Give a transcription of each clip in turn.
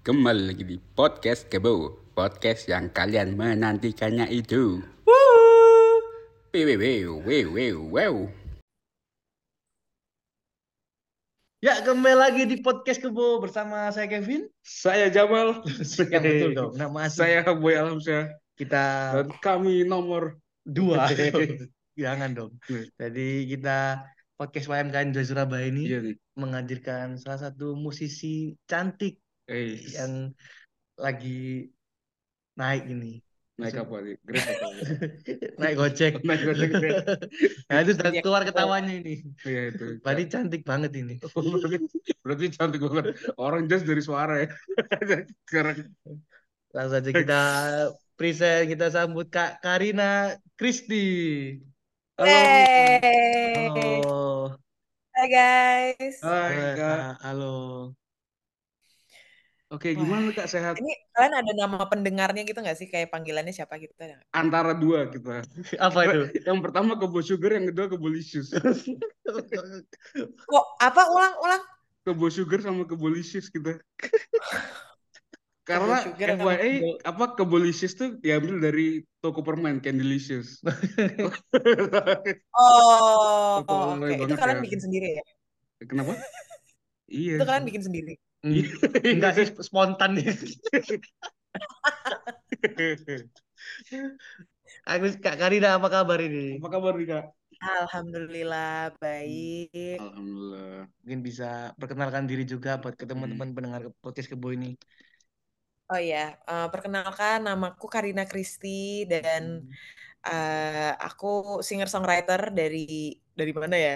Kembali lagi di podcast Kebo Podcast yang kalian menantikannya itu Wew, wew, wew, wew, wew. Ya, kembali lagi di podcast Kebo bersama saya Kevin. Saya Jamal. Yang betul dong, nama asli Saya Boy Alamsyah. kita Dan kami nomor dua. Jangan dong. Jadi kita podcast YMKN Surabaya ini iya nih. menghadirkan salah satu musisi cantik Eh, yang lagi naik ini. naik apa nih? Grab apa? naik gojek. naik gojek. Nah, itu sudah keluar ketawanya ini. Iya itu. Berarti cantik banget ini. berarti, berarti cantik banget. Orang just dari suara ya. Sekarang Langsung saja kita present, kita sambut Kak Karina Kristi. halo. Yeay. Halo. Hai guys. Hai. Kak. Halo. Oke, gimana Kak sehat? Ini kalian ada nama pendengarnya gitu nggak sih? Kayak panggilannya siapa gitu? ada nggak? Antara dua kita. Apa itu? Yang pertama Kebo Sugar, yang kedua Kebo Licious. Kok apa? Ulang, ulang. Kebo Sugar sama Kebo Licious kita. Karena Sugar sama FYI Kebo- apa Kebolicious tuh diambil dari toko permen Candylicious. Oh, Betul, oke. mulai Itu kalian ya. bikin sendiri ya? Kenapa? Iya. Itu kalian bikin sendiri. Enggak sih spontan nih. Aku Kak Karina apa kabar ini? Apa kabar nih Kak? Alhamdulillah baik. Alhamdulillah. Mungkin bisa perkenalkan diri juga buat ke teman-teman pendengar podcast Kebo ini. Oh iya, eh, perkenalkan namaku Karina Kristi dan eh, aku singer songwriter dari dari mana ya?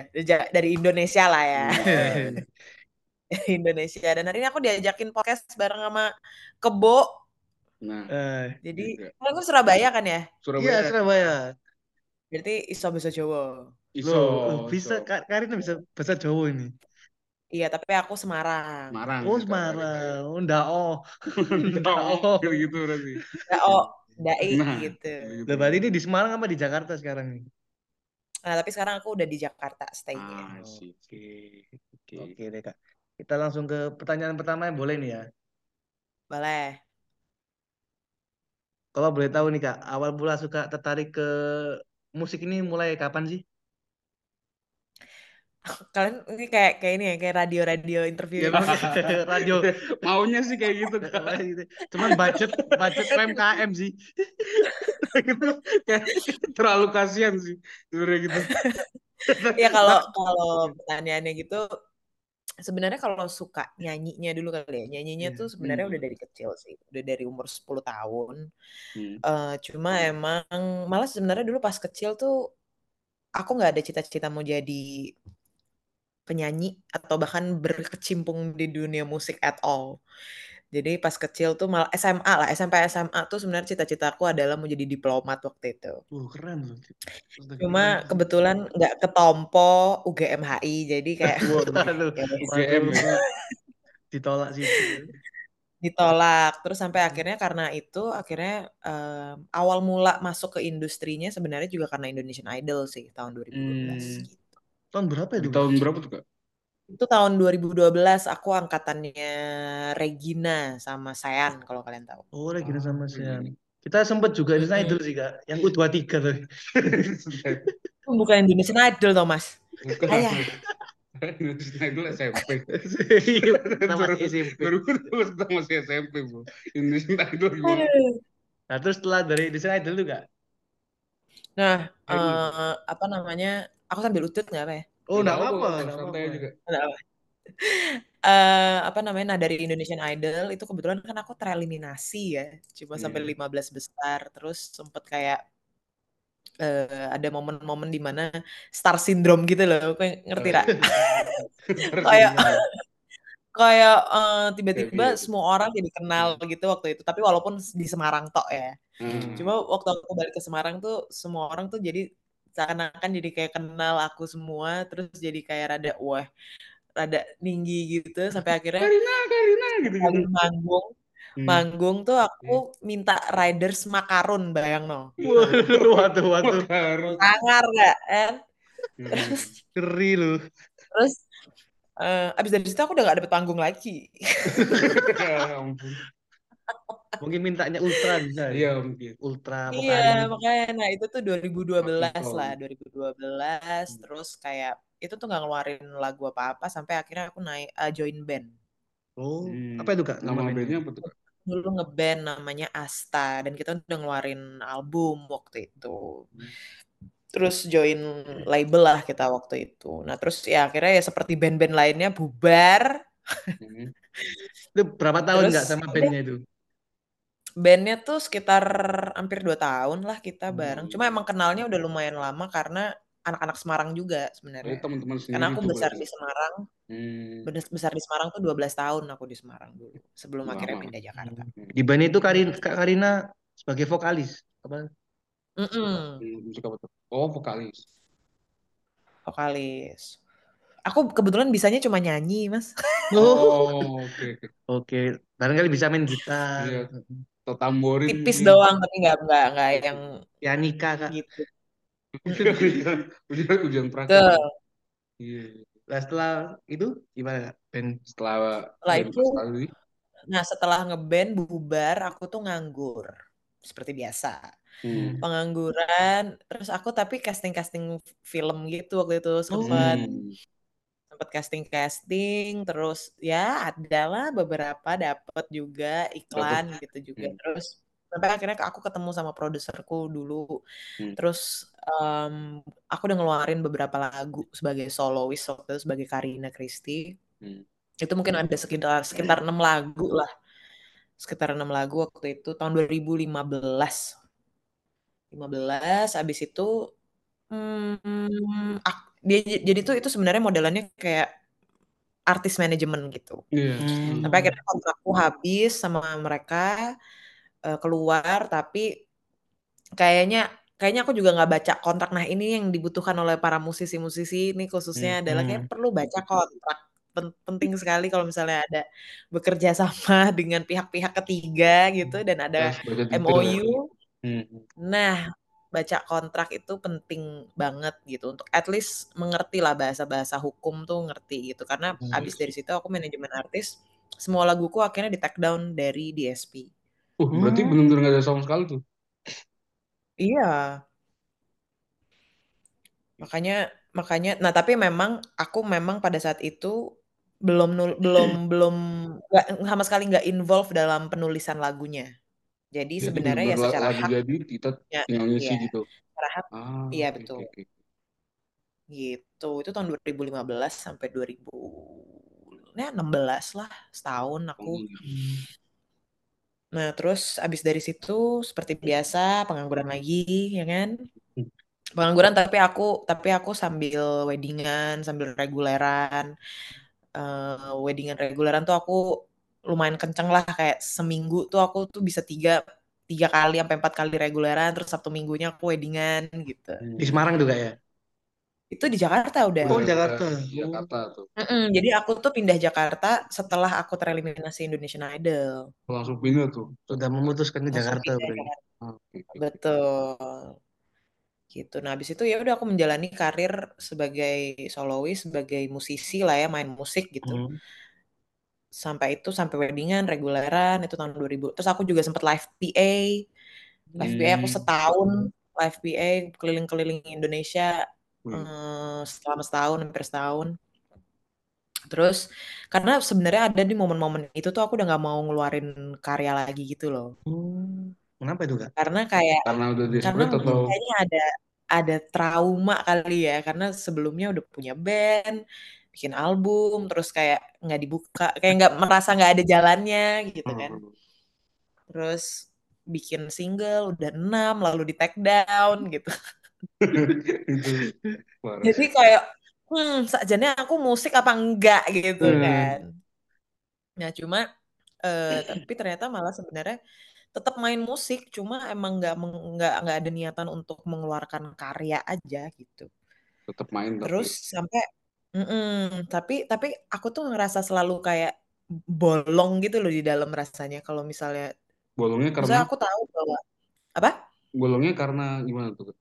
Dari, Indonesia lah ya. Dari Indonesia. Dan hari ini aku diajakin podcast bareng sama Kebo. Nah, Eh, Jadi Juga. kalian kan Surabaya kan ya? Surabaya. Iya, Surabaya. Berarti iso bahasa Jawa. Iso, Loh, bisa iso. Kak Karina bisa bahasa Jawa ini. Iya, tapi aku Semarang. Semarang. Oh, Semarang. Oh, ndak oh. Oh, gitu berarti. Oh, dai Nah, gitu. gitu. Lah, berarti ini di Semarang apa di Jakarta sekarang nih? Nah, tapi sekarang aku udah di Jakarta stay-nya. Ah. Oke. Oke deh, Kak. Kita langsung ke pertanyaan pertama yang boleh nih ya. Boleh. Kalau boleh tahu nih Kak, awal mula suka tertarik ke musik ini mulai kapan sih? Kalian ini kayak kayak ini ya, kayak radio-radio interview. Ya, gitu. Radio. Maunya sih kayak gitu Kak. Cuman budget budget UMKM sih. Kayak terlalu kasihan sih sebenarnya gitu. Ya kalau kalau pertanyaannya gitu sebenarnya kalau suka nyanyinya dulu kali ya. Nyanyinya Iya. tuh sebenarnya Hmm. udah dari kecil sih. Udah dari umur 10 tahun. Hmm. Eh, cuma emang malah sebenarnya dulu pas kecil tuh aku nggak ada cita-cita mau jadi penyanyi atau bahkan berkecimpung di dunia musik at all. Jadi pas kecil tuh malah SMA lah, SMP SMA tuh sebenarnya cita-citaku adalah mau jadi diplomat waktu itu. Uh, keren loh. Cuma kebetulan nggak ketompo UGM HI, jadi kayak Waduh, ya UGM ya. ditolak sih. ditolak. Terus sampai akhirnya karena itu akhirnya em, awal mula masuk ke industrinya sebenarnya juga karena Indonesian Idol sih tahun 2012 Hmm. gitu. Tahun berapa Di itu? tahun berapa tuh Kak? Itu tahun 2012 aku angkatannya Regina sama Sayan kalau kalian tahu. Oh, Regina sama Oh, Sian. Regina. Kita sempet juga di Mm-mm. Idol sih Kak, yang U23 tadi. Itu bukan Indonesian Idol Thomas. Bukan. Ayah. Indonesian Idol SMP. SMP. Baru masih SMP, Bu. Indonesian Idol gimana? Nah, terus setelah dari Indonesian Idol tuh Kak? Nah, eh, apa namanya? Aku sambil utut nggak apa ya? Oh, enggak apa-apa, Nggak enggak Santai apa-apa. juga. Apa. Eh, apa namanya? Nah, dari Indonesian Idol itu kebetulan kan aku tereliminasi ya, cuma sampai Iya. 15 besar. Terus sempet kayak eh, ada momen-momen di mana star syndrome gitu loh. Kayak ngerti Oh, tak? iya. Kayak Iya. kayak eh, tiba-tiba Kayak gitu. semua orang jadi kenal gitu waktu itu. Tapi walaupun di Semarang tok ya. Hmm. Cuma waktu aku balik ke Semarang tuh semua orang tuh jadi seakan-akan jadi kayak kenal aku semua. Terus jadi kayak rada wah, rada tinggi gitu sampai akhirnya Karina, Karina gitu gitu. manggung Hmm. manggung tuh aku minta riders makarun bayang no Waduh, waduh, waduh. Harus. sangar gak kan Hmm. Ngeri lu. terus Eh, abis dari situ aku udah gak dapet panggung lagi. Ya. Mungkin mintanya ultra bisa. Iya mungkin. Ultra Iya, vokalis. makanya nah itu tuh 2012 Praktikal. lah, 2012 terus kayak itu tuh nggak ngeluarin lagu apa-apa sampai akhirnya aku naik eh, join band. Oh, Hmm. apa itu Kak? Nama bandnya? bandnya apa tuh? Kak? Dulu ngeband namanya Asta dan kita udah ngeluarin album waktu itu. Terus join label lah kita waktu itu. Nah, terus ya akhirnya ya seperti band-band lainnya bubar. Hmm. Itu berapa tahun nggak sama bandnya itu? Bandnya tuh sekitar hampir dua tahun lah kita bareng. Cuma Hmm. emang kenalnya udah lumayan lama karena anak-anak Semarang juga sebenarnya. teman-teman sendiri Karena aku besar di Semarang, Hmm. bener- besar di Semarang tuh 12 tahun aku di Semarang dulu. Sebelum Lama. akhirnya pindah Jakarta. Di band itu Karin, Kak Karina sebagai vokalis. Apa? Hmm, apa tuh? Oh vokalis. vokalis. Aku kebetulan bisanya cuma nyanyi, Mas. Oh oke. oke. Oke, barangkali bisa main gitar. Iya. Atau tamborin. Tipis nih. doang tapi nggak nggak nggak yang Pianika Kak. gitu. ujian ujian ujian praktek. Ke Iya. Nah, setelah itu gimana Kak? Band Setelah Setelah itu, nah setelah ngeband bubar, aku tuh nganggur seperti biasa. Hmm. Pengangguran, terus aku tapi casting-casting film gitu waktu itu sempat Hmm. Sempat casting-casting, terus ya adalah beberapa dapat juga iklan gitu juga. Hmm. Terus sampai akhirnya aku ketemu sama produserku dulu. Hmm. Terus em, aku udah ngeluarin beberapa lagu sebagai soloist waktu itu sebagai Karina Christie. Hmm. Itu mungkin ada sekitar sekitar enam lagu lah. Sekitar enam lagu waktu itu tahun 2015. 15 abis itu hmm, ak- dia jadi tuh itu sebenarnya modelannya kayak artis manajemen gitu. Iya. Hmm. Sampai akhirnya kontrakku habis sama mereka eh, keluar tapi kayaknya kayaknya aku juga nggak baca kontrak. Nah, ini yang dibutuhkan oleh para musisi-musisi ini khususnya adalah kayak Hmm. perlu baca kontrak. Pen- penting sekali kalau misalnya ada bekerja sama dengan pihak-pihak ketiga gitu dan ada baca. MOU. Hmm. Nah, baca kontrak itu penting banget gitu untuk at least mengerti lah bahasa-bahasa hukum tuh ngerti gitu. Karena Hmm. abis dari situ aku manajemen artis, semua laguku akhirnya di take down dari DSP. Uh, berarti Hmm. benar-benar nggak ada sama sekali tuh. Iya, makanya makanya nah tapi memang aku memang pada saat itu belum nul- belum belum nggak sama sekali nggak involve dalam penulisan lagunya. Jadi Jadi sebenarnya ya secara hak jadi kita ya, tinggal ngisi iya, gitu. secara hak Ah, iya oke, betul. oke, oke. Gitu. Itu tahun 2015 sampai 2000 ya 16 lah setahun aku. Hmm. Nah, terus abis dari situ seperti biasa pengangguran lagi, ya kan? Pengangguran tapi aku tapi aku sambil weddingan, sambil reguleran. Eh, weddingan reguleran tuh aku lumayan kenceng lah kayak seminggu tuh aku tuh bisa tiga tiga kali sampai empat kali reguleran terus Sabtu minggunya aku weddingan gitu. Hmm. Di Semarang juga ya? Itu di Jakarta udah. Oh, Udah Jakarta. Jakarta tuh. Mm-mm, jadi aku tuh pindah Jakarta setelah aku tereliminasi Indonesian Idol. Langsung pindah tuh. Sudah memutuskan ke Langsung Jakarta. Jakarta. Betul. Gitu. Nah, habis itu ya udah aku menjalani karir sebagai solois, sebagai musisi lah ya, main musik gitu. Hmm. Sampai itu sampai weddingan, reguleran itu tahun 2000. Terus aku juga sempat live PA. Live PA aku Hmm. setahun live PA keliling-keliling Indonesia Wih. eh, selama setahun, hampir setahun. Terus karena sebenarnya ada di momen-momen itu tuh aku udah nggak mau ngeluarin karya lagi gitu loh. Hmm. Kenapa itu Kak? Karena kayak Karena udah karena atau kayaknya ada ada trauma kali ya karena sebelumnya udah punya band bikin album terus kayak nggak dibuka kayak nggak merasa nggak ada jalannya gitu kan. Hmm. terus bikin single udah enam lalu di take down gitu. Jadi kayak hmm sajane aku musik apa enggak gitu Hmm. kan. Nah cuma eh, tapi ternyata malah sebenarnya tetap main musik cuma emang nggak nggak nggak ada niatan untuk mengeluarkan karya aja gitu. Tetap main tapi terus sampai mm-mm, tapi tapi aku tuh ngerasa selalu kayak bolong gitu loh di dalam rasanya kalau misalnya bolongnya karena misalnya aku tahu bahwa apa bolongnya karena gimana tuh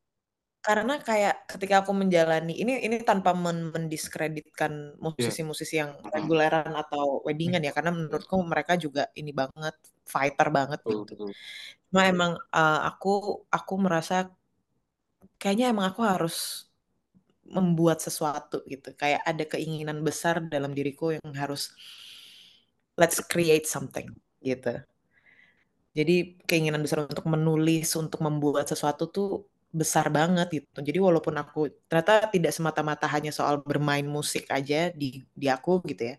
karena kayak ketika aku menjalani ini ini tanpa men mendiskreditkan musisi-musisi yang reguleran atau weddingan ya karena menurutku mereka juga ini banget fighter banget Betul, gitu. betul. Cuma emang uh, aku aku merasa kayaknya emang aku harus membuat sesuatu gitu. Kayak ada keinginan besar dalam diriku yang harus let's create something gitu. Jadi keinginan besar untuk menulis, untuk membuat sesuatu tuh besar banget gitu. Jadi walaupun aku ternyata tidak semata-mata hanya soal bermain musik aja di di aku gitu ya.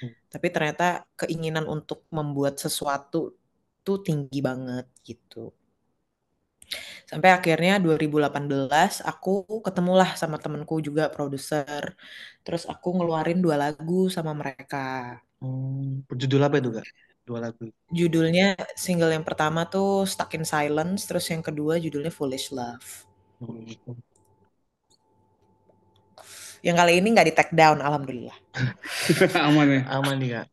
Hmm. Tapi ternyata keinginan untuk membuat sesuatu tuh tinggi banget gitu. Sampai akhirnya 2018 aku ketemulah sama temenku juga produser. Terus aku ngeluarin dua lagu sama mereka. Hmm, berjudul apa itu kak? Dua lagu. Judulnya single yang pertama tuh Stuck in Silence, terus yang kedua judulnya Foolish Love. Hmm. Yang kali ini nggak di take down, alhamdulillah. Aman ya. Aman nih kak.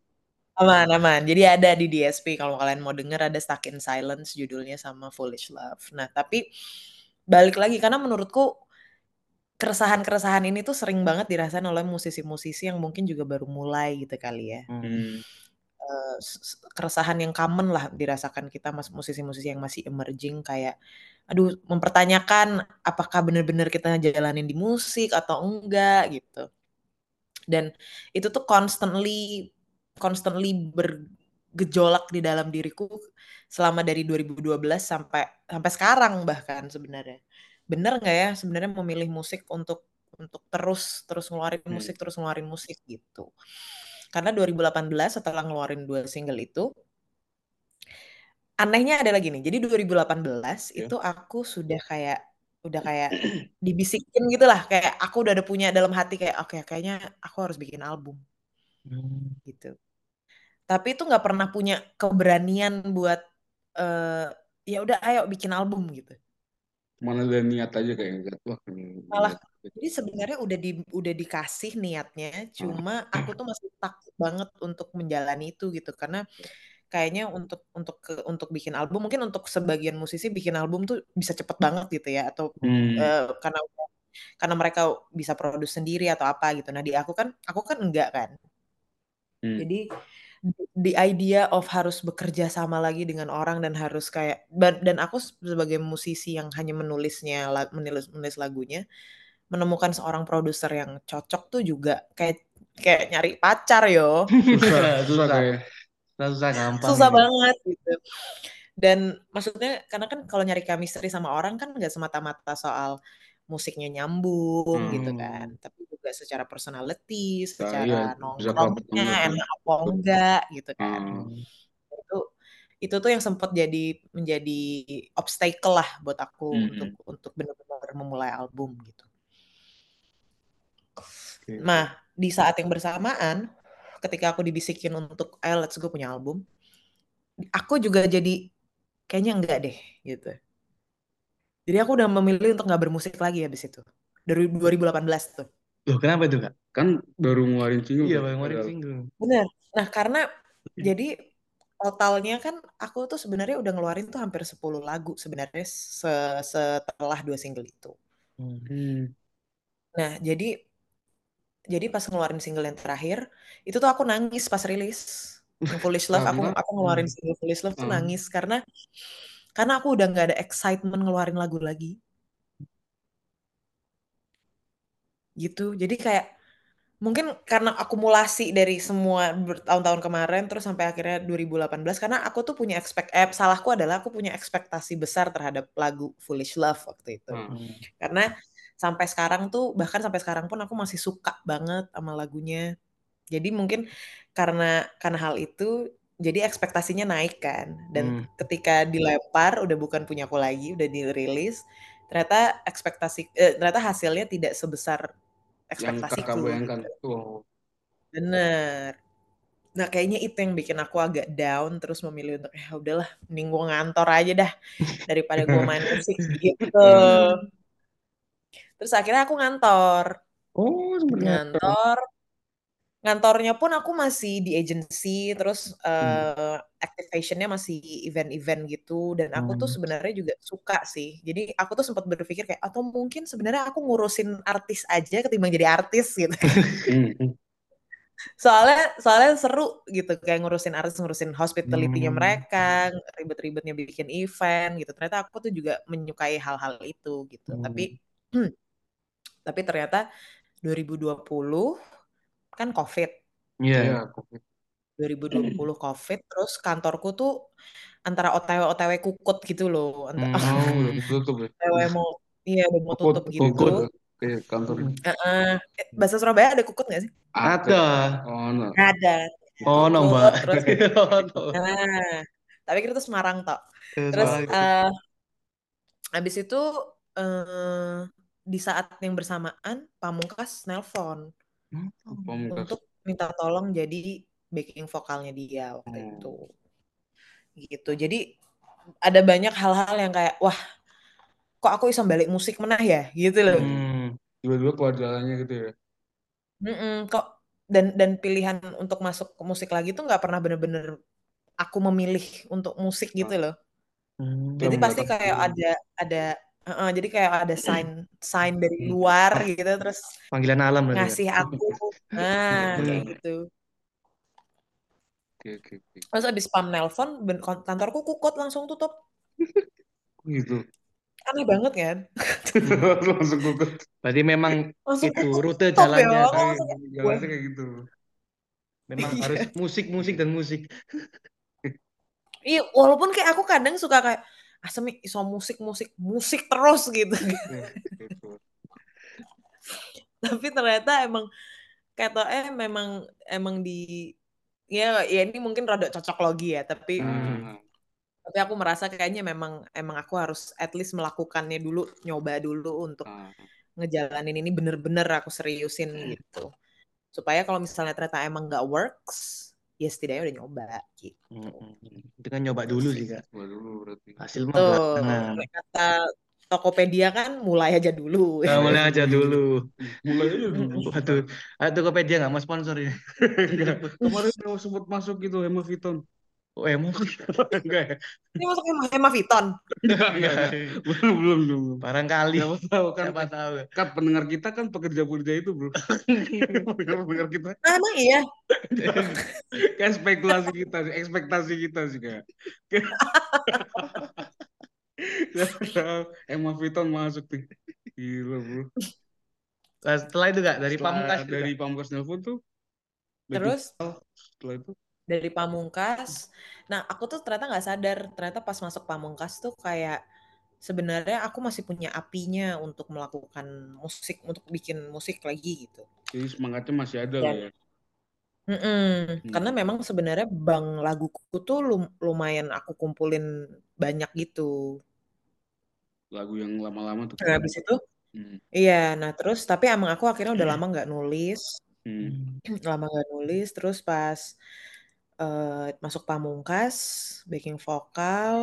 Aman, aman. Jadi ada di DSP kalau kalian mau denger ada Stuck in Silence judulnya sama Foolish Love. Nah, tapi balik lagi karena menurutku keresahan-keresahan ini tuh sering banget dirasain oleh musisi-musisi yang mungkin juga baru mulai gitu kali ya. Hmm. Uh, keresahan yang common lah dirasakan kita mas musisi-musisi yang masih emerging kayak aduh mempertanyakan apakah benar-benar kita jalanin di musik atau enggak gitu dan itu tuh constantly constantly bergejolak di dalam diriku selama dari 2012 sampai sampai sekarang bahkan sebenarnya bener nggak ya sebenarnya memilih musik untuk untuk terus terus ngeluarin Hmm. musik terus ngeluarin musik gitu karena 2018 setelah ngeluarin dua single itu anehnya adalah gini. Jadi 2018 Ya. itu aku sudah kayak udah kayak dibisikin gitu lah kayak aku udah ada punya dalam hati kayak oke kayaknya aku harus bikin album Hmm. gitu. Tapi itu nggak pernah punya keberanian buat eh ya udah ayo bikin album gitu. Mana ada niat aja kayak wah. Malah jadi sebenarnya udah di udah dikasih niatnya, cuma aku tuh masih takut banget untuk menjalani itu gitu karena kayaknya untuk untuk ke untuk bikin album mungkin untuk sebagian musisi bikin album tuh bisa cepet banget gitu ya atau Hmm. eh, karena karena mereka bisa produce sendiri atau apa gitu. Nah di aku kan aku kan enggak kan. Hmm. Jadi the idea of harus bekerja sama lagi dengan orang dan harus kayak dan, aku sebagai musisi yang hanya menulisnya menulis menulis lagunya menemukan seorang produser yang cocok tuh juga kayak kayak nyari pacar yo Susah, susah Susah. kayak. Susah, susah gampang. susah gitu. banget gitu dan maksudnya karena kan kalau nyari chemistry sama orang kan nggak semata-mata soal musiknya nyambung Hmm. gitu kan tapi juga secara personality Nah, secara iya, bisa nongkrongnya enak apa enggak gitu kan Ah. Hmm. itu itu tuh yang sempat jadi menjadi obstacle lah buat aku Hmm. untuk untuk benar-benar memulai album gitu. Nah di saat yang bersamaan ketika aku dibisikin untuk ayo let's go punya album, aku juga jadi kayaknya enggak deh gitu. Jadi aku udah memilih untuk nggak bermusik lagi habis itu dari 2018 tuh. Loh, kenapa itu kak? Kan baru ngeluarin single. Iya, kan? Marin Padahal. single. Bener. Nah karena jadi totalnya kan aku tuh sebenarnya udah ngeluarin tuh hampir 10 lagu sebenarnya se- setelah dua single itu. Hmm. Hmm. Nah, jadi jadi pas ngeluarin single yang terakhir, itu tuh aku nangis pas rilis. Yang Foolish Love, aku aku ngeluarin Hmm. single Foolish Love tuh Hmm. nangis karena karena aku udah nggak ada excitement ngeluarin lagu lagi. Gitu. Jadi kayak mungkin karena akumulasi dari semua bertahun-tahun kemarin terus sampai akhirnya 2018 karena aku tuh punya expect eh salahku adalah aku punya ekspektasi besar terhadap lagu Foolish Love waktu itu. Hmm. Karena sampai sekarang tuh bahkan sampai sekarang pun aku masih suka banget sama lagunya. Jadi mungkin karena karena hal itu jadi ekspektasinya naik kan dan Hmm. ketika dilempar udah bukan punya aku lagi udah dirilis ternyata ekspektasi eh, ternyata hasilnya tidak sebesar Yang kakak ekspektasiku bayangkan. Wow. Bener. Nah kayaknya itu yang bikin aku agak down terus memilih untuk ya udahlah mending gue ngantor aja dah daripada gue main musik gitu. Hmm. Terus akhirnya aku ngantor. Oh, sebenarnya. Ngantor. Ngantornya pun aku masih di agency terus Hmm. eh, activationnya masih event-event gitu dan aku tuh Hmm. sebenarnya juga suka sih jadi aku tuh sempat berpikir kayak atau mungkin sebenarnya aku ngurusin artis aja ketimbang jadi artis gitu Hmm. soalnya soalnya seru gitu kayak ngurusin artis ngurusin hospitality-nya Hmm. mereka ribet-ribetnya bikin event gitu ternyata aku tuh juga menyukai hal-hal itu gitu Hmm. tapi tapi ternyata 2020 kan covid Iya. Iya, Covid. 2020 covid terus kantorku tuh antara OTW OTW kukut gitu loh antara Hmm. Oh, udah tutup ya. OTW mau iya udah mau Kukut, tutup gitu kukut. Kayak kantor ini. Heeh. Eh, bahasa Surabaya ada kukut gak sih Ada. Oh, no. ada Oh, no, Kukut, Mbak. terus Oh, no. nah tapi kita tuh Semarang tok Terus terus gitu. eh habis itu eh di saat yang bersamaan Pamungkas nelpon Hmm. Untuk minta tolong jadi backing vokalnya dia waktu Hmm. itu gitu jadi ada banyak hal-hal yang kayak wah kok aku bisa balik musik menah ya gitu loh Hmm. Tiba-tiba keluar jalannya gitu ya. Mm-mm, kok dan dan pilihan untuk masuk ke musik lagi tuh nggak pernah bener-bener aku memilih untuk musik gitu loh Hmm. jadi pasti kayak pilihan. ada Heeh, jadi kayak ada sign sign dari luar gitu terus Panggilan alam ya. ngasih aku nah kayak gitu Oke, oke, oke. terus abis spam nelpon kantorku kukut langsung tutup Gitu. aneh banget kan Langsung gugut. Berarti memang langsung itu kukut rute ya jalannya langsung kayak, Jalannya kayak gitu. memang Iya. harus musik, musik dan musik. iya walaupun kayak aku kadang suka kayak asemi iso musik musik musik terus gitu Ya, gitu. tapi ternyata emang kata eh memang emang di ya ya ini mungkin rada cocok logi ya tapi Nah, tapi aku merasa kayaknya memang emang aku harus at least melakukannya dulu nyoba dulu untuk nah. ngejalanin ini bener-bener aku seriusin gitu supaya kalau misalnya ternyata emang nggak works ya setidaknya udah nyoba gitu Hmm. Itu kan nyoba dulu sih kak. Coba dulu berarti. Hasil mah belakangan. kata Tokopedia kan mulai aja dulu Nah, mulai aja dulu. Mulai aja dulu. Waduh, ah, Tokopedia nggak mau sponsor ini. Enggak. Kemarin mau sempat masuk gitu Hemaviton. Oh emang? Enggak ya? ini masuk Hema, Hema Viton Enggak, enggak. Belum, belum, belum. Barangkali. Siapa tahu kan Siapa tahu. kan pendengar kita kan pekerja-pekerja itu, Bro. pendengar kita ah, emang iya kan spekulasi kita, sih, ekspektasi kita sih kak. Hemaviton masuk tuh. Gila, Bro. Nah, setelah itu kak dari Pamungkas itu, dari Kak? Pamungkas nelfon tuh terus setelah itu dari Pamungkas. Nah, aku tuh ternyata nggak sadar, ternyata pas masuk Pamungkas tuh kayak sebenarnya aku masih punya apinya untuk melakukan musik, untuk bikin musik lagi gitu. jadi semangatnya masih ada Dan ya. mm-mm, karena Hmm. memang sebenarnya bang laguku tuh lum- lumayan aku kumpulin banyak gitu. Lagu yang lama-lama tuh. Nah, habis itu, Hmm. iya, nah terus tapi emang aku akhirnya udah lama nggak nulis, Hmm. Hmm. lama nggak nulis, terus pas eh, masuk Pamungkas, backing vokal,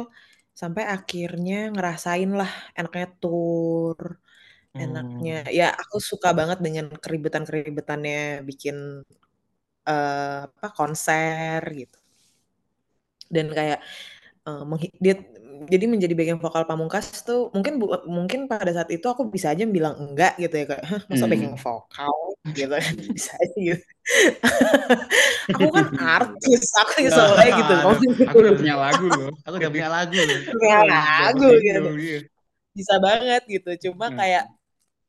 sampai akhirnya ngerasain lah enaknya tour, enaknya, Hmm. ya aku suka banget dengan keribetan-keribetannya bikin eh, apa konser gitu. Dan kayak menghi- dia jadi menjadi backing vokal Pamungkas tuh mungkin bu- mungkin pada saat itu aku bisa aja bilang enggak gitu ya kayak Hah, masa backing Hmm. vokal gitu Hmm. bisa aja gitu. aku kan artis, aku bisa Nah, mulai gitu Aku udah punya lagu loh. aku udah punya lagu loh. punya lagu gitu. iya. Bisa banget gitu. Cuma Nah, kayak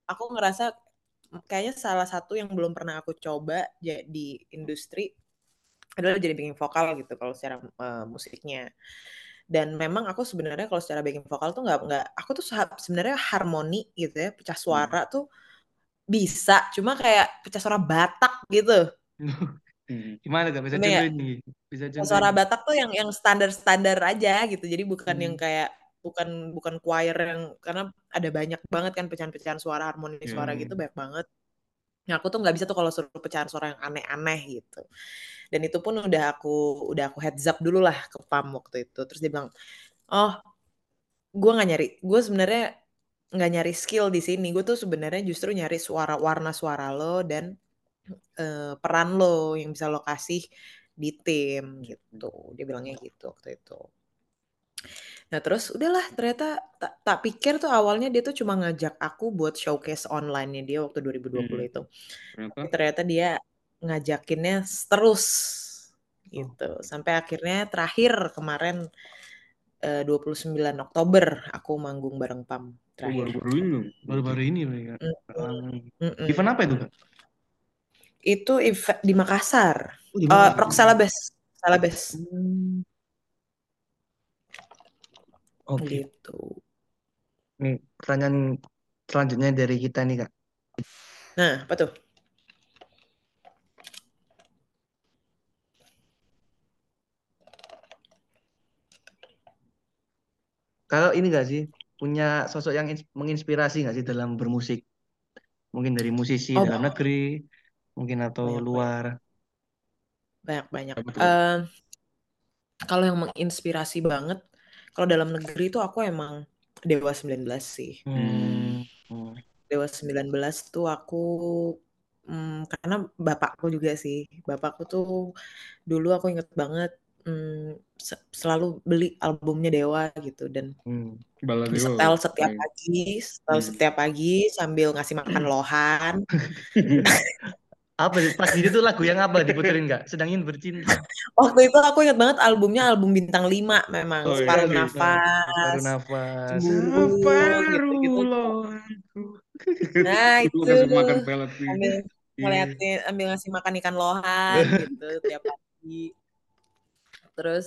aku ngerasa kayaknya salah satu yang belum pernah aku coba ja- di industri adalah jadi backing vokal gitu kalau secara eh, musiknya. Dan memang aku sebenarnya kalau secara backing vokal tuh nggak nggak aku tuh sebenarnya harmoni gitu ya, pecah Hmm. suara tuh bisa, cuma kayak pecah suara Batak gitu. Hmm. Gimana kak? Bisa Ini ya, contohin nih? Bisa suara. Batak tuh yang yang standar-standar aja gitu. Jadi bukan yang Hmm. kayak bukan bukan choir yang karena ada banyak banget kan pecahan-pecahan suara, harmoni suara gitu Hmm. banyak banget. Nah, aku tuh nggak bisa tuh kalau suruh pecahan suara yang aneh-aneh gitu. Dan itu pun udah aku udah aku heads up dulu lah ke Pam waktu itu. Terus dia bilang, "Oh, gue nggak nyari. Gue sebenarnya nggak nyari skill di sini. Gue tuh sebenarnya justru nyari suara warna suara lo dan eh, peran lo yang bisa lo kasih di tim gitu. Dia bilangnya gitu waktu itu. Nah terus udahlah ternyata tak, tak pikir tuh awalnya dia tuh cuma ngajak aku buat showcase online-nya dia waktu 2020 Hmm. itu. Ternyata Tapi ternyata dia ngajakinnya terus gitu. Oh. Sampai akhirnya terakhir kemarin eh, 29 Oktober aku manggung bareng Pam oh, terakhir. baru-baru ini dong. Baru-baru ini Um, mm-mm. event apa itu kak? Itu event di Makassar. Oh, di Eh, mana? Rock Salabes. Salabes. Hmm. Oke. Gitu. Nih pertanyaan selanjutnya dari kita nih kak. Nah, apa tuh? Kalau ini gak sih punya sosok yang ins- menginspirasi gak sih dalam bermusik? Mungkin dari musisi Oh, dalam negeri, mungkin atau banyak, luar. banyak-banyak. Eh, kalau yang menginspirasi banget, kalau dalam negeri itu aku emang Dewa 19 sih. Hmm. Hmm. Dewa 19 tuh aku mm, karena bapakku juga sih. Bapakku tuh dulu aku inget banget mm, se- selalu beli albumnya Dewa gitu dan Hmm. Bala Dewa. setel setiap Paling. pagi, setel Hmm. setiap pagi sambil ngasih makan lohan. Apa sih? Pas itu lagu yang apa diputerin nggak? Sedang ingin bercinta. Waktu itu aku inget banget albumnya album bintang 5 memang Oh, iya, Separuh iya. Nafas, Baru nafas. Cemburu gitu-gitu. lohanku. Nah, itu kasih makan pelet ambil Iya. ngeliatin ambil ngasih makan ikan lohan gitu tiap pagi. Terus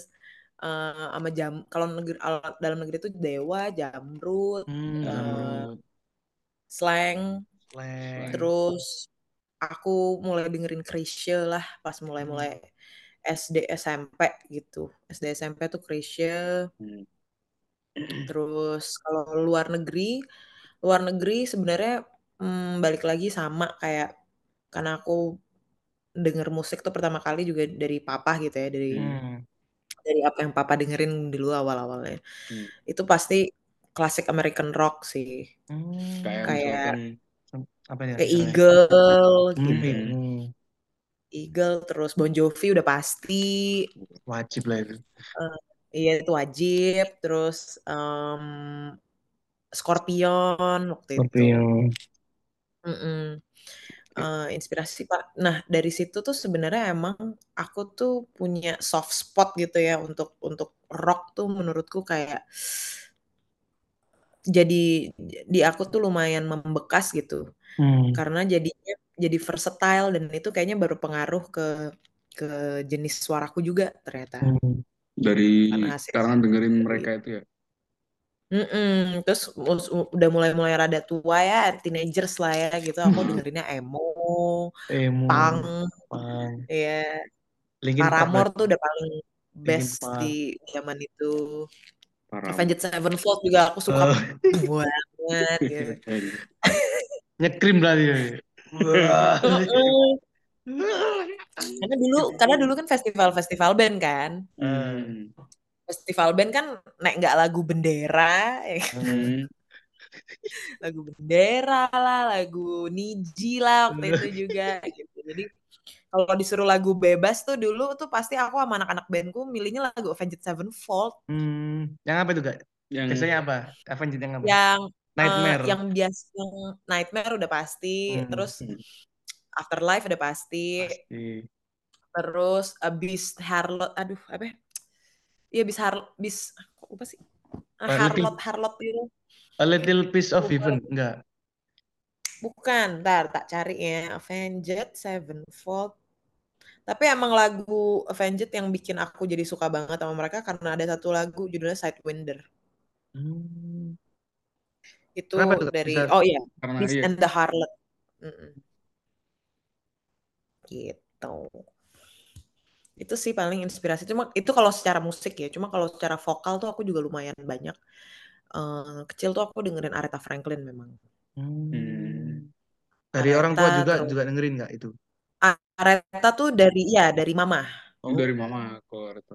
eh, sama jam kalau negeri al- dalam negeri itu Dewa, Jamrut, Hmm, Eh, Zamrud. Slang, Slang. terus aku mulai dengerin Chrisye lah pas mulai-mulai SD SMP gitu. SD SMP tuh Chrisye. Hmm. Terus kalau luar negeri, luar negeri sebenarnya mm, balik lagi sama kayak karena aku denger musik tuh pertama kali juga dari papa gitu ya, dari Hmm. dari apa yang papa dengerin dulu awal-awalnya. Hmm. Itu pasti klasik American rock sih. Hmm. Kayak Kayak Apa ya? kayak? Eagle Hmm. gitu. hmm. Eagle terus Bon Jovi udah pasti. Wajib lah itu. Iya itu wajib. Terus em, Scorpion waktu itu. Scorpion. Mm-mm. Eh, inspirasi Pak. Nah dari situ tuh sebenarnya emang aku tuh punya soft spot gitu ya untuk untuk rock tuh menurutku kayak jadi di aku tuh lumayan membekas gitu Hmm. karena jadinya jadi versatile dan itu kayaknya baru pengaruh ke ke jenis suaraku juga ternyata Hmm. dari sekarang dengerin dari mereka itu ya. Mm-mm. Terus udah mulai-mulai rada tua ya, teenagers lah ya gitu. Aku dengerinnya emo, Emo. punk, Pang. ya. Park Paramore tuh udah paling best di zaman itu. Parah. Avenged Sevenfold juga aku suka Oh. banget gitu. Nyekrim berarti. ya. Karena dulu, karena dulu kan festival-festival band kan. Hmm. Festival band kan naik nggak lagu bendera, ya kan? Hmm. lagu bendera lah, lagu Niji lah waktu itu juga gitu. Jadi kalau disuruh lagu bebas tuh dulu tuh pasti aku sama anak-anak bandku milihnya lagu Avenged Sevenfold Hmm. Yang apa itu kak? Yang Biasanya apa? Avenged yang apa? yang eh, Nightmare. yang biasa yang Nightmare udah pasti, Hmm. terus Hmm. Afterlife udah pasti, Pasti. terus uh, Beast Harlot, aduh apa? ya? Iya Beast Harlot, Beast kok lupa sih? Ah, little, Harlot Harlot itu a little piece of heaven. Enggak. bukan, ntar tak cari ya Avenged Sevenfold. Tapi emang lagu Avenged yang bikin aku jadi suka banget sama mereka karena ada satu lagu judulnya Sidewinder. Hmm. Itu Kenapa tuh dari Bisa. oh iya, iya. and the Harlot. Mm-mm. Gitu. Itu sih paling inspirasi. Cuma itu kalau secara musik ya. Cuma kalau secara vokal tuh aku juga lumayan banyak. Eh, kecil tuh aku dengerin Aretha Franklin memang. Hmm. Dari orang tua Aretha juga terus juga dengerin nggak itu? Aretha tuh dari ya dari mama. Oh, dari mama kalau itu.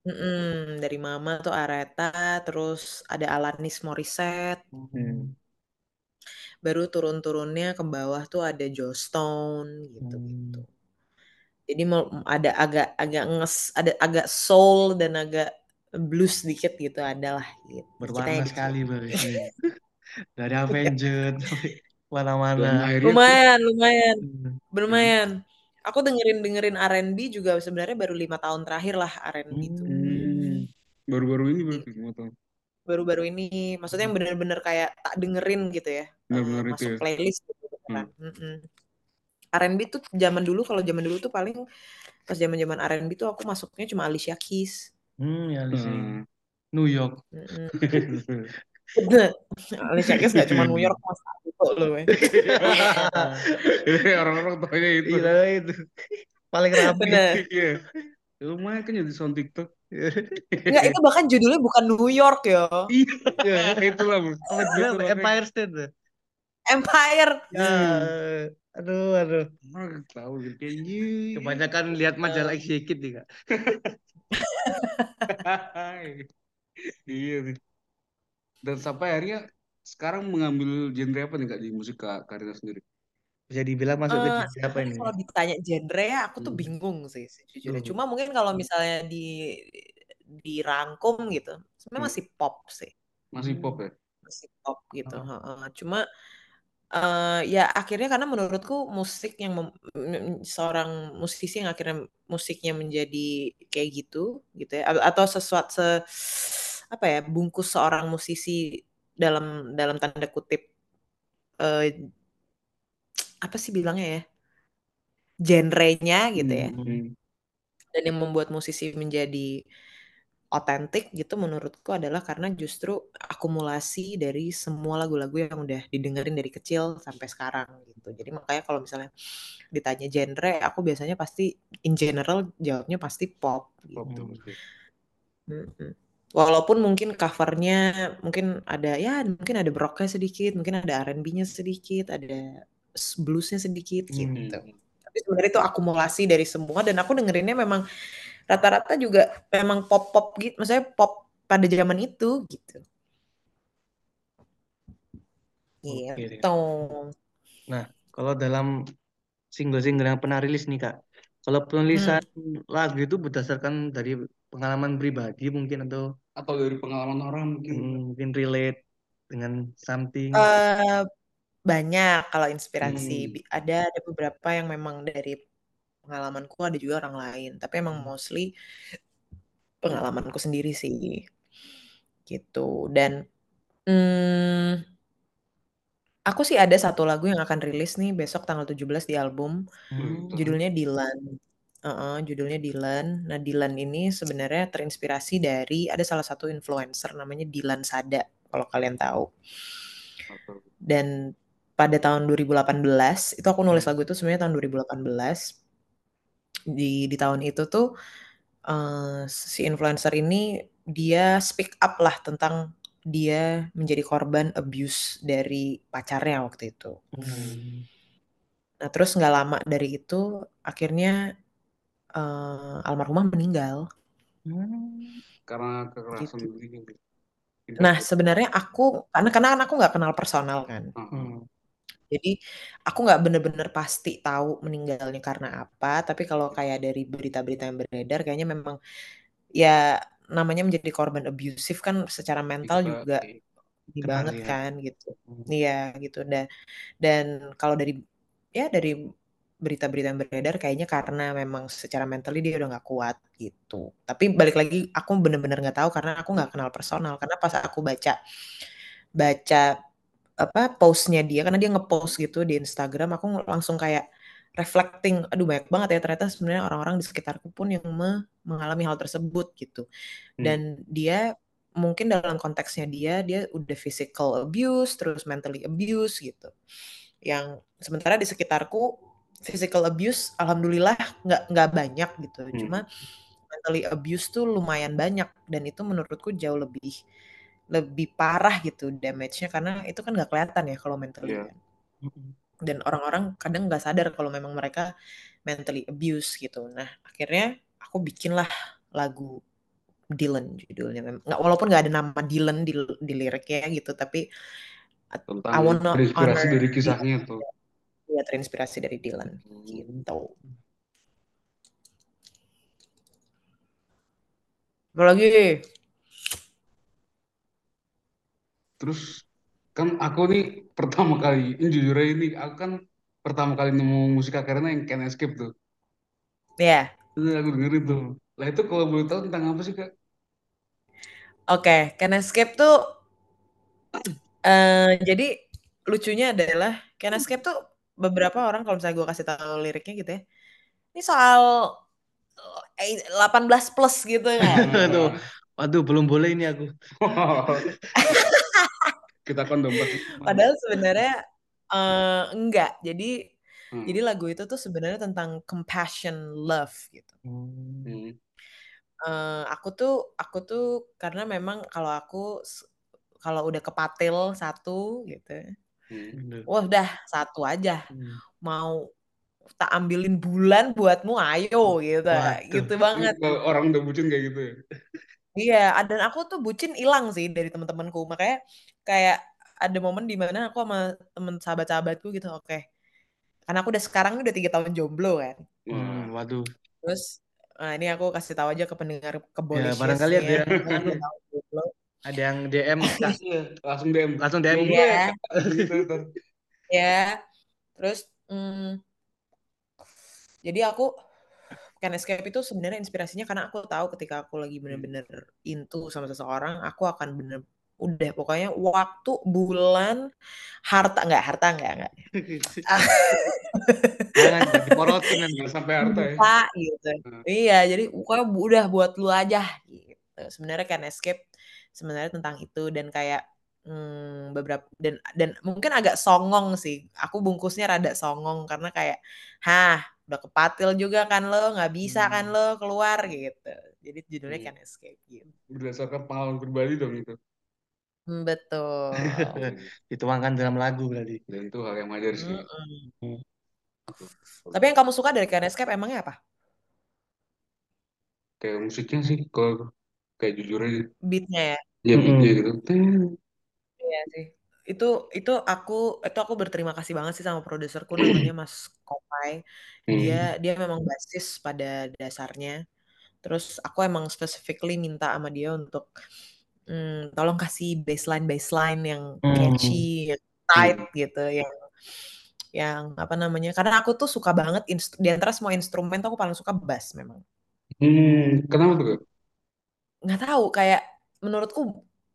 Mm-mm, dari mama tuh Aretha, terus ada Alanis Morissette. Hmm. Baru turun-turunnya ke bawah tuh ada Joe Stone gitu-gitu. Hmm. Jadi mau ada agak agak nges, ada agak soul dan agak blues sedikit gitu adalah gitu. Berwarna sekali berarti. Dari Avengers sampai Dan mana-mana. akhirnya Lumayan, lumayan, Hmm. lumayan. Aku dengerin dengerin R&B juga sebenarnya baru lima tahun terakhir lah R&B itu. Hmm. baru-baru ini berarti lima tahun. Baru-baru ini, maksudnya yang bener-bener kayak tak dengerin gitu ya, eh, Benar-benar itu masuk ya. playlist gitu beneran. Mm-mm. R&B tuh zaman dulu kalau zaman dulu tuh paling pas zaman-zaman R&B tuh aku masuknya cuma Alicia Keys. Hmm, ya Alicia. Hmm. New York. Mm-mm. Alicia Keys gak cuma New York mas itu loh weh. Ini orang-orang taunya itu. Iya itu. Paling rapi. Bener. Iya. Ya, Lumayan kan jadi sound TikTok. Enggak itu bahkan judulnya bukan New York ya. Iya, itulah. Makanya Empire State? Empire. Ya, aduh, aduh. tahu gitu. Kebanyakan lihat majalah Exhibit nih kak. Iya nih. Dan sampai akhirnya sekarang mengambil genre apa nih kak di musik kak Karina sendiri? Bisa dibilang masuk ke Eh, genre apa ini? kalau ditanya genre ya aku tuh Hmm. bingung sih sejujurnya. Hmm. Cuma mungkin kalau misalnya di dirangkum gitu, sebenarnya Hmm. masih pop sih, Masih Hmm. pop ya? masih pop gitu. Heeh. Cuma eh, ya akhirnya karena menurutku musik yang mem- seorang musisi yang akhirnya musiknya menjadi kayak gitu gitu ya atau sesuatu se, apa ya bungkus seorang musisi dalam dalam tanda kutip eh, apa sih bilangnya ya genrenya gitu ya Hmm. dan yang membuat musisi menjadi otentik gitu menurutku adalah karena justru akumulasi dari semua lagu-lagu yang udah didengerin dari kecil sampai sekarang gitu. Jadi makanya kalau misalnya ditanya genre, aku biasanya pasti in general jawabnya pasti pop gitu. Mm-mm. Walaupun mungkin covernya mungkin ada ya mungkin ada rocknya sedikit, mungkin ada R&B-nya sedikit, ada bluesnya sedikit Hmm. gitu. Tapi sebenarnya itu akumulasi dari semua dan aku dengerinnya memang rata-rata juga memang pop-pop gitu, maksudnya pop pada zaman itu gitu. Gitu. Nah, kalau dalam single-single yang pernah rilis nih kak, kalau penulisan Hmm. lagu itu berdasarkan dari pengalaman pribadi mungkin atau Atau dari pengalaman orang mungkin. hmm, mungkin relate dengan something. Eh, banyak kalau inspirasi Hmm. Ada ada beberapa yang memang dari pengalamanku ada juga orang lain tapi emang Hmm. mostly pengalamanku sendiri sih gitu dan hmm, aku sih ada satu lagu yang akan rilis nih besok tanggal 17 di album Hmm. judulnya Dylan Heeh, judulnya Dylan. Nah Dylan ini sebenarnya terinspirasi dari ada salah satu influencer namanya Dylan Sada kalau kalian tahu. Dan pada tahun 2018 itu aku nulis lagu itu sebenarnya tahun 2018 di di tahun itu tuh eh, si influencer ini dia speak up lah tentang dia menjadi korban abuse dari pacarnya waktu itu. Hmm. Nah terus nggak lama dari itu akhirnya eh, almarhumah meninggal. Hmm. Karena kekerasan Gitu. gitu. Nah sebenarnya aku karena karena kan aku nggak kenal personal kan. Ah. Hmm. Jadi aku nggak bener-bener pasti tahu meninggalnya karena apa, tapi kalau kayak dari berita-berita yang beredar kayaknya memang ya namanya menjadi korban abusive kan secara mental Kita- juga ini Kena banget ya. kan gitu. Hmm. Iya gitu dan dan kalau dari ya dari berita-berita yang beredar kayaknya karena memang secara mentally dia udah nggak kuat gitu. Tapi balik lagi aku bener-bener nggak tahu karena aku nggak kenal personal. Karena pas aku baca baca apa postnya dia karena dia ngepost gitu di Instagram aku langsung kayak reflecting aduh banyak banget ya ternyata sebenarnya orang-orang di sekitarku pun yang me- mengalami hal tersebut gitu Hmm. dan dia mungkin dalam konteksnya dia dia udah physical abuse terus mentally abuse gitu yang sementara di sekitarku physical abuse alhamdulillah nggak nggak banyak gitu Hmm. cuma mentally abuse tuh lumayan banyak dan itu menurutku jauh lebih lebih parah gitu damage-nya karena itu kan nggak kelihatan ya kalau mentally kan Hmm. dan orang-orang kadang nggak sadar kalau memang mereka mentally abuse gitu. Nah akhirnya aku bikinlah lagu Dylan judulnya. Nggak, walaupun nggak ada nama Dylan di, di liriknya gitu, tapi I Tentang wanna terinspirasi honor dari kisahnya tuh ya terinspirasi dari Dylan gitu. Apa lagi? Terus kan aku nih pertama kali, ini jujur aja ini aku kan pertama kali nemu musik karena yang Can Escape tuh. Iya. Yeah. Terus aku dengerin tuh. Lah itu kalau boleh tahu tentang apa sih kak? Oke, okay. Can Escape tuh uh, jadi lucunya adalah Can Escape tuh beberapa orang kalau misalnya gue kasih tahu liriknya gitu ya. Ini soal eh, 18 plus gitu kan. Waduh, waduh belum boleh ini aku. Kita kondom. Padahal sebenarnya eh, enggak. Jadi Hmm. jadi lagu itu tuh sebenarnya tentang compassion love gitu. Hmm. Eh, aku tuh aku tuh karena memang kalau aku kalau udah kepatil satu gitu. Hmm. Wah, udah satu aja. Hmm. Mau tak ambilin bulan buatmu ayo gitu. Waduh. Gitu banget. Kalau orang udah bucin kayak gitu ya. Iya, dan aku tuh bucin hilang sih dari teman-temanku. Makanya kayak ada momen di mana aku sama temen sahabat-sahabatku gitu, oke. Karena aku udah sekarang ini udah tiga tahun jomblo kan. Hmm, waduh. Terus nah ini aku kasih tahu aja ke pendengar kebolisius Ya, barangkali ada ya. Ada yang DM Kak. Iya, langsung DM. langsung DM. Iya. ya. Ya. Terus mm, jadi aku Can Escape itu sebenarnya inspirasinya karena aku tahu ketika aku lagi bener-bener into sama seseorang, aku akan bener udah pokoknya waktu, bulan, harta nggak harta nggak nggak Jangan diporotin. Nggak sampai harta ya. Cinta gitu. Hmm. Iya, jadi pokoknya udah buat lu aja gitu. Sebenarnya Can Escape sebenarnya tentang itu dan kayak hmm, beberapa dan dan mungkin agak songong sih. Aku bungkusnya rada songong karena kayak, hah, udah kepatil juga kan lo, nggak bisa kan Hmm. lo keluar gitu. Jadi judulnya Hmm. Can Escape gitu. Berdasarkan pengalaman pribadi dong itu. Hmm, Betul. Dituangkan dalam lagu berarti. Dan itu hal yang wajar sih. Mm-mm. Tapi yang kamu suka dari Can Escape emangnya apa? Kayak musiknya sih, kalau kayak jujur aja. Beatnya ya? Ya Mm-mm. beatnya gitu. Iya sih. Itu itu aku itu aku berterima kasih banget sih sama produserku namanya Mas Kopai. Hmm. Dia dia memang basis pada dasarnya. Terus aku emang specifically minta sama dia untuk hmm, tolong kasih baseline baseline yang Hmm. catchy, yang tight gitu, yang yang apa namanya? Karena aku tuh suka banget di antara semua instrumen tuh aku paling suka bass memang. Hmm, kenapa tuh? Nggak tahu kayak menurutku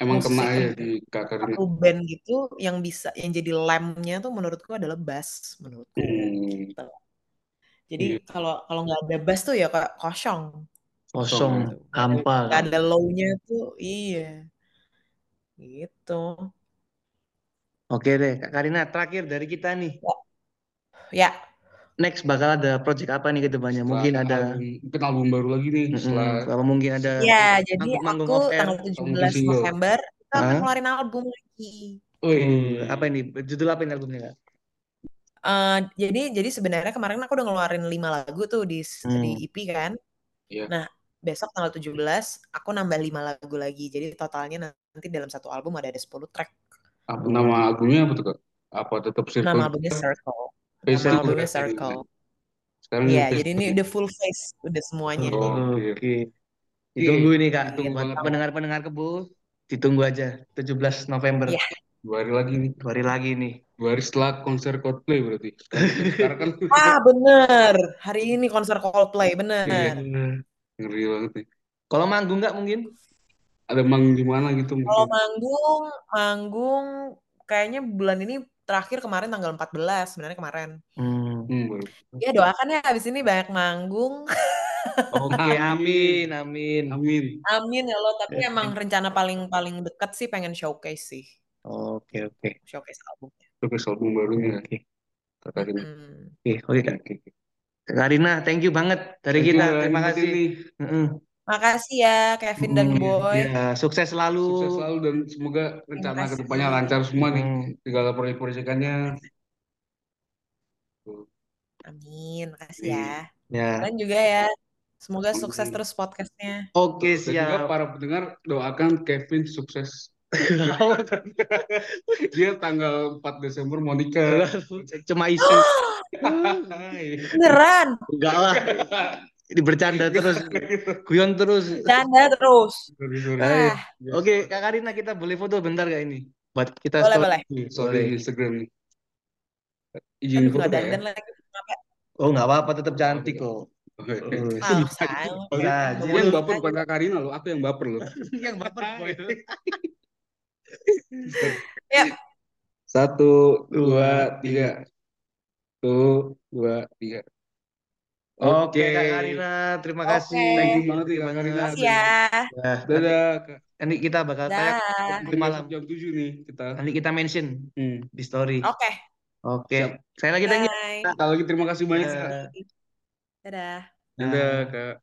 Emang kena aja di kak Karina. satu band gitu yang bisa yang jadi lamnya tuh menurutku adalah bass menurutku Hmm. gitu. Jadi Iya. kalau kalau nggak ada bass tuh ya kayak kosong Kosong, hampa. nggak ada low-nya tuh iya gitu. Oke deh, Kak Karina, terakhir dari kita nih. Ya, Next bakal ada project apa nih ke depannya? Setelah Mungkin ada album, mungkin album baru lagi nih setelah apa mungkin ada ya jadi manggung aku tanggal mungkin 17 single. November kita akan ngeluarin album lagi. Wih, Uh, apa ini? Judul apa ini albumnya, Kak? Eh, jadi jadi sebenarnya kemarin aku udah ngeluarin 5 lagu tuh di s- di Hmm. EP kan. Iya. Nah, besok tanggal 17 aku nambah 5 lagu lagi. Jadi totalnya nanti dalam satu album ada ada 10 track. apa nama albumnya apa tuh kak? Apa tetap Circle? Nama albumnya Circle. Nama Circle albumnya ya? Circle. Sekarang Iya, ngetes jadi ini udah full face, udah semuanya. Oh, Oke. oke. Ditunggu nih, Kak. Pendengar-pendengar kebo, ditunggu aja 17 November. Iya. Dua hari lagi nih. Dua hari lagi nih. Dua hari setelah konser Coldplay berarti. Sekarang kan Ah, bener. Hari ini konser Coldplay, Iya. bener. ngeri banget nih. Kalau manggung nggak mungkin? Ada mang di mana gitu Kalau mungkin. manggung, manggung kayaknya bulan ini terakhir kemarin tanggal 14, sebenarnya kemarin. Hmm. Ya doakan ya habis ini banyak manggung. Oke, amin, amin. Amin. Amin ya Allah, tapi Ya, emang rencana paling paling dekat sih pengen showcase sih. Oke, oke. Showcase albumnya. Terus album barunya. Oke. Hmm. oke, oke. Kak Karina, thank you banget dari Thank you, kita. Kak Terima kasih. Makasih ya Kevin dan Mm, Boy. Ya, sukses selalu. Sukses selalu dan semoga rencana ke depannya lancar semua nih. Mm. Segala proyek-proyekannya. Amin, makasih ya. Ya, Kalian juga ya. Semoga Amin. sukses terus podcastnya. oke Dan juga siap. para pendengar doakan Kevin sukses. Dia tanggal 4 Desember mau nikah. Cuma isu. Beneran? Enggak lah. Ini bercanda terus, guyon terus. Canda terus. Ah, Oke, Kak Karina kita boleh foto bentar gak ini? Buat kita boleh story. boleh. Sorry, Boleh. Instagram nih. Izin foto ya? lagi. Oh nggak apa-apa, tetap cantik kok. Oke. Oh, Ah. Bisa aja. Dia yang baper bukan Kak Karina loh, aku yang baper loh. yang baper boy. Ya. Satu, dua, tiga. Satu, dua, tiga. Oke, Kak Karina, terima Oke. kasih. Thank you banget ya Kak Terima Karina. Makasih ya. Nah, nanti, Dadah, Kak. nanti kita bakal tayang Dah. nanti malam. Jam 7 nih kita. Nanti kita mention Hmm. di story. Oke. Oke. Siap. Saya lagi. Bye. Sekali lagi terima kasih banyak, Kak. Dadah. Dadah. Dadah, Kak.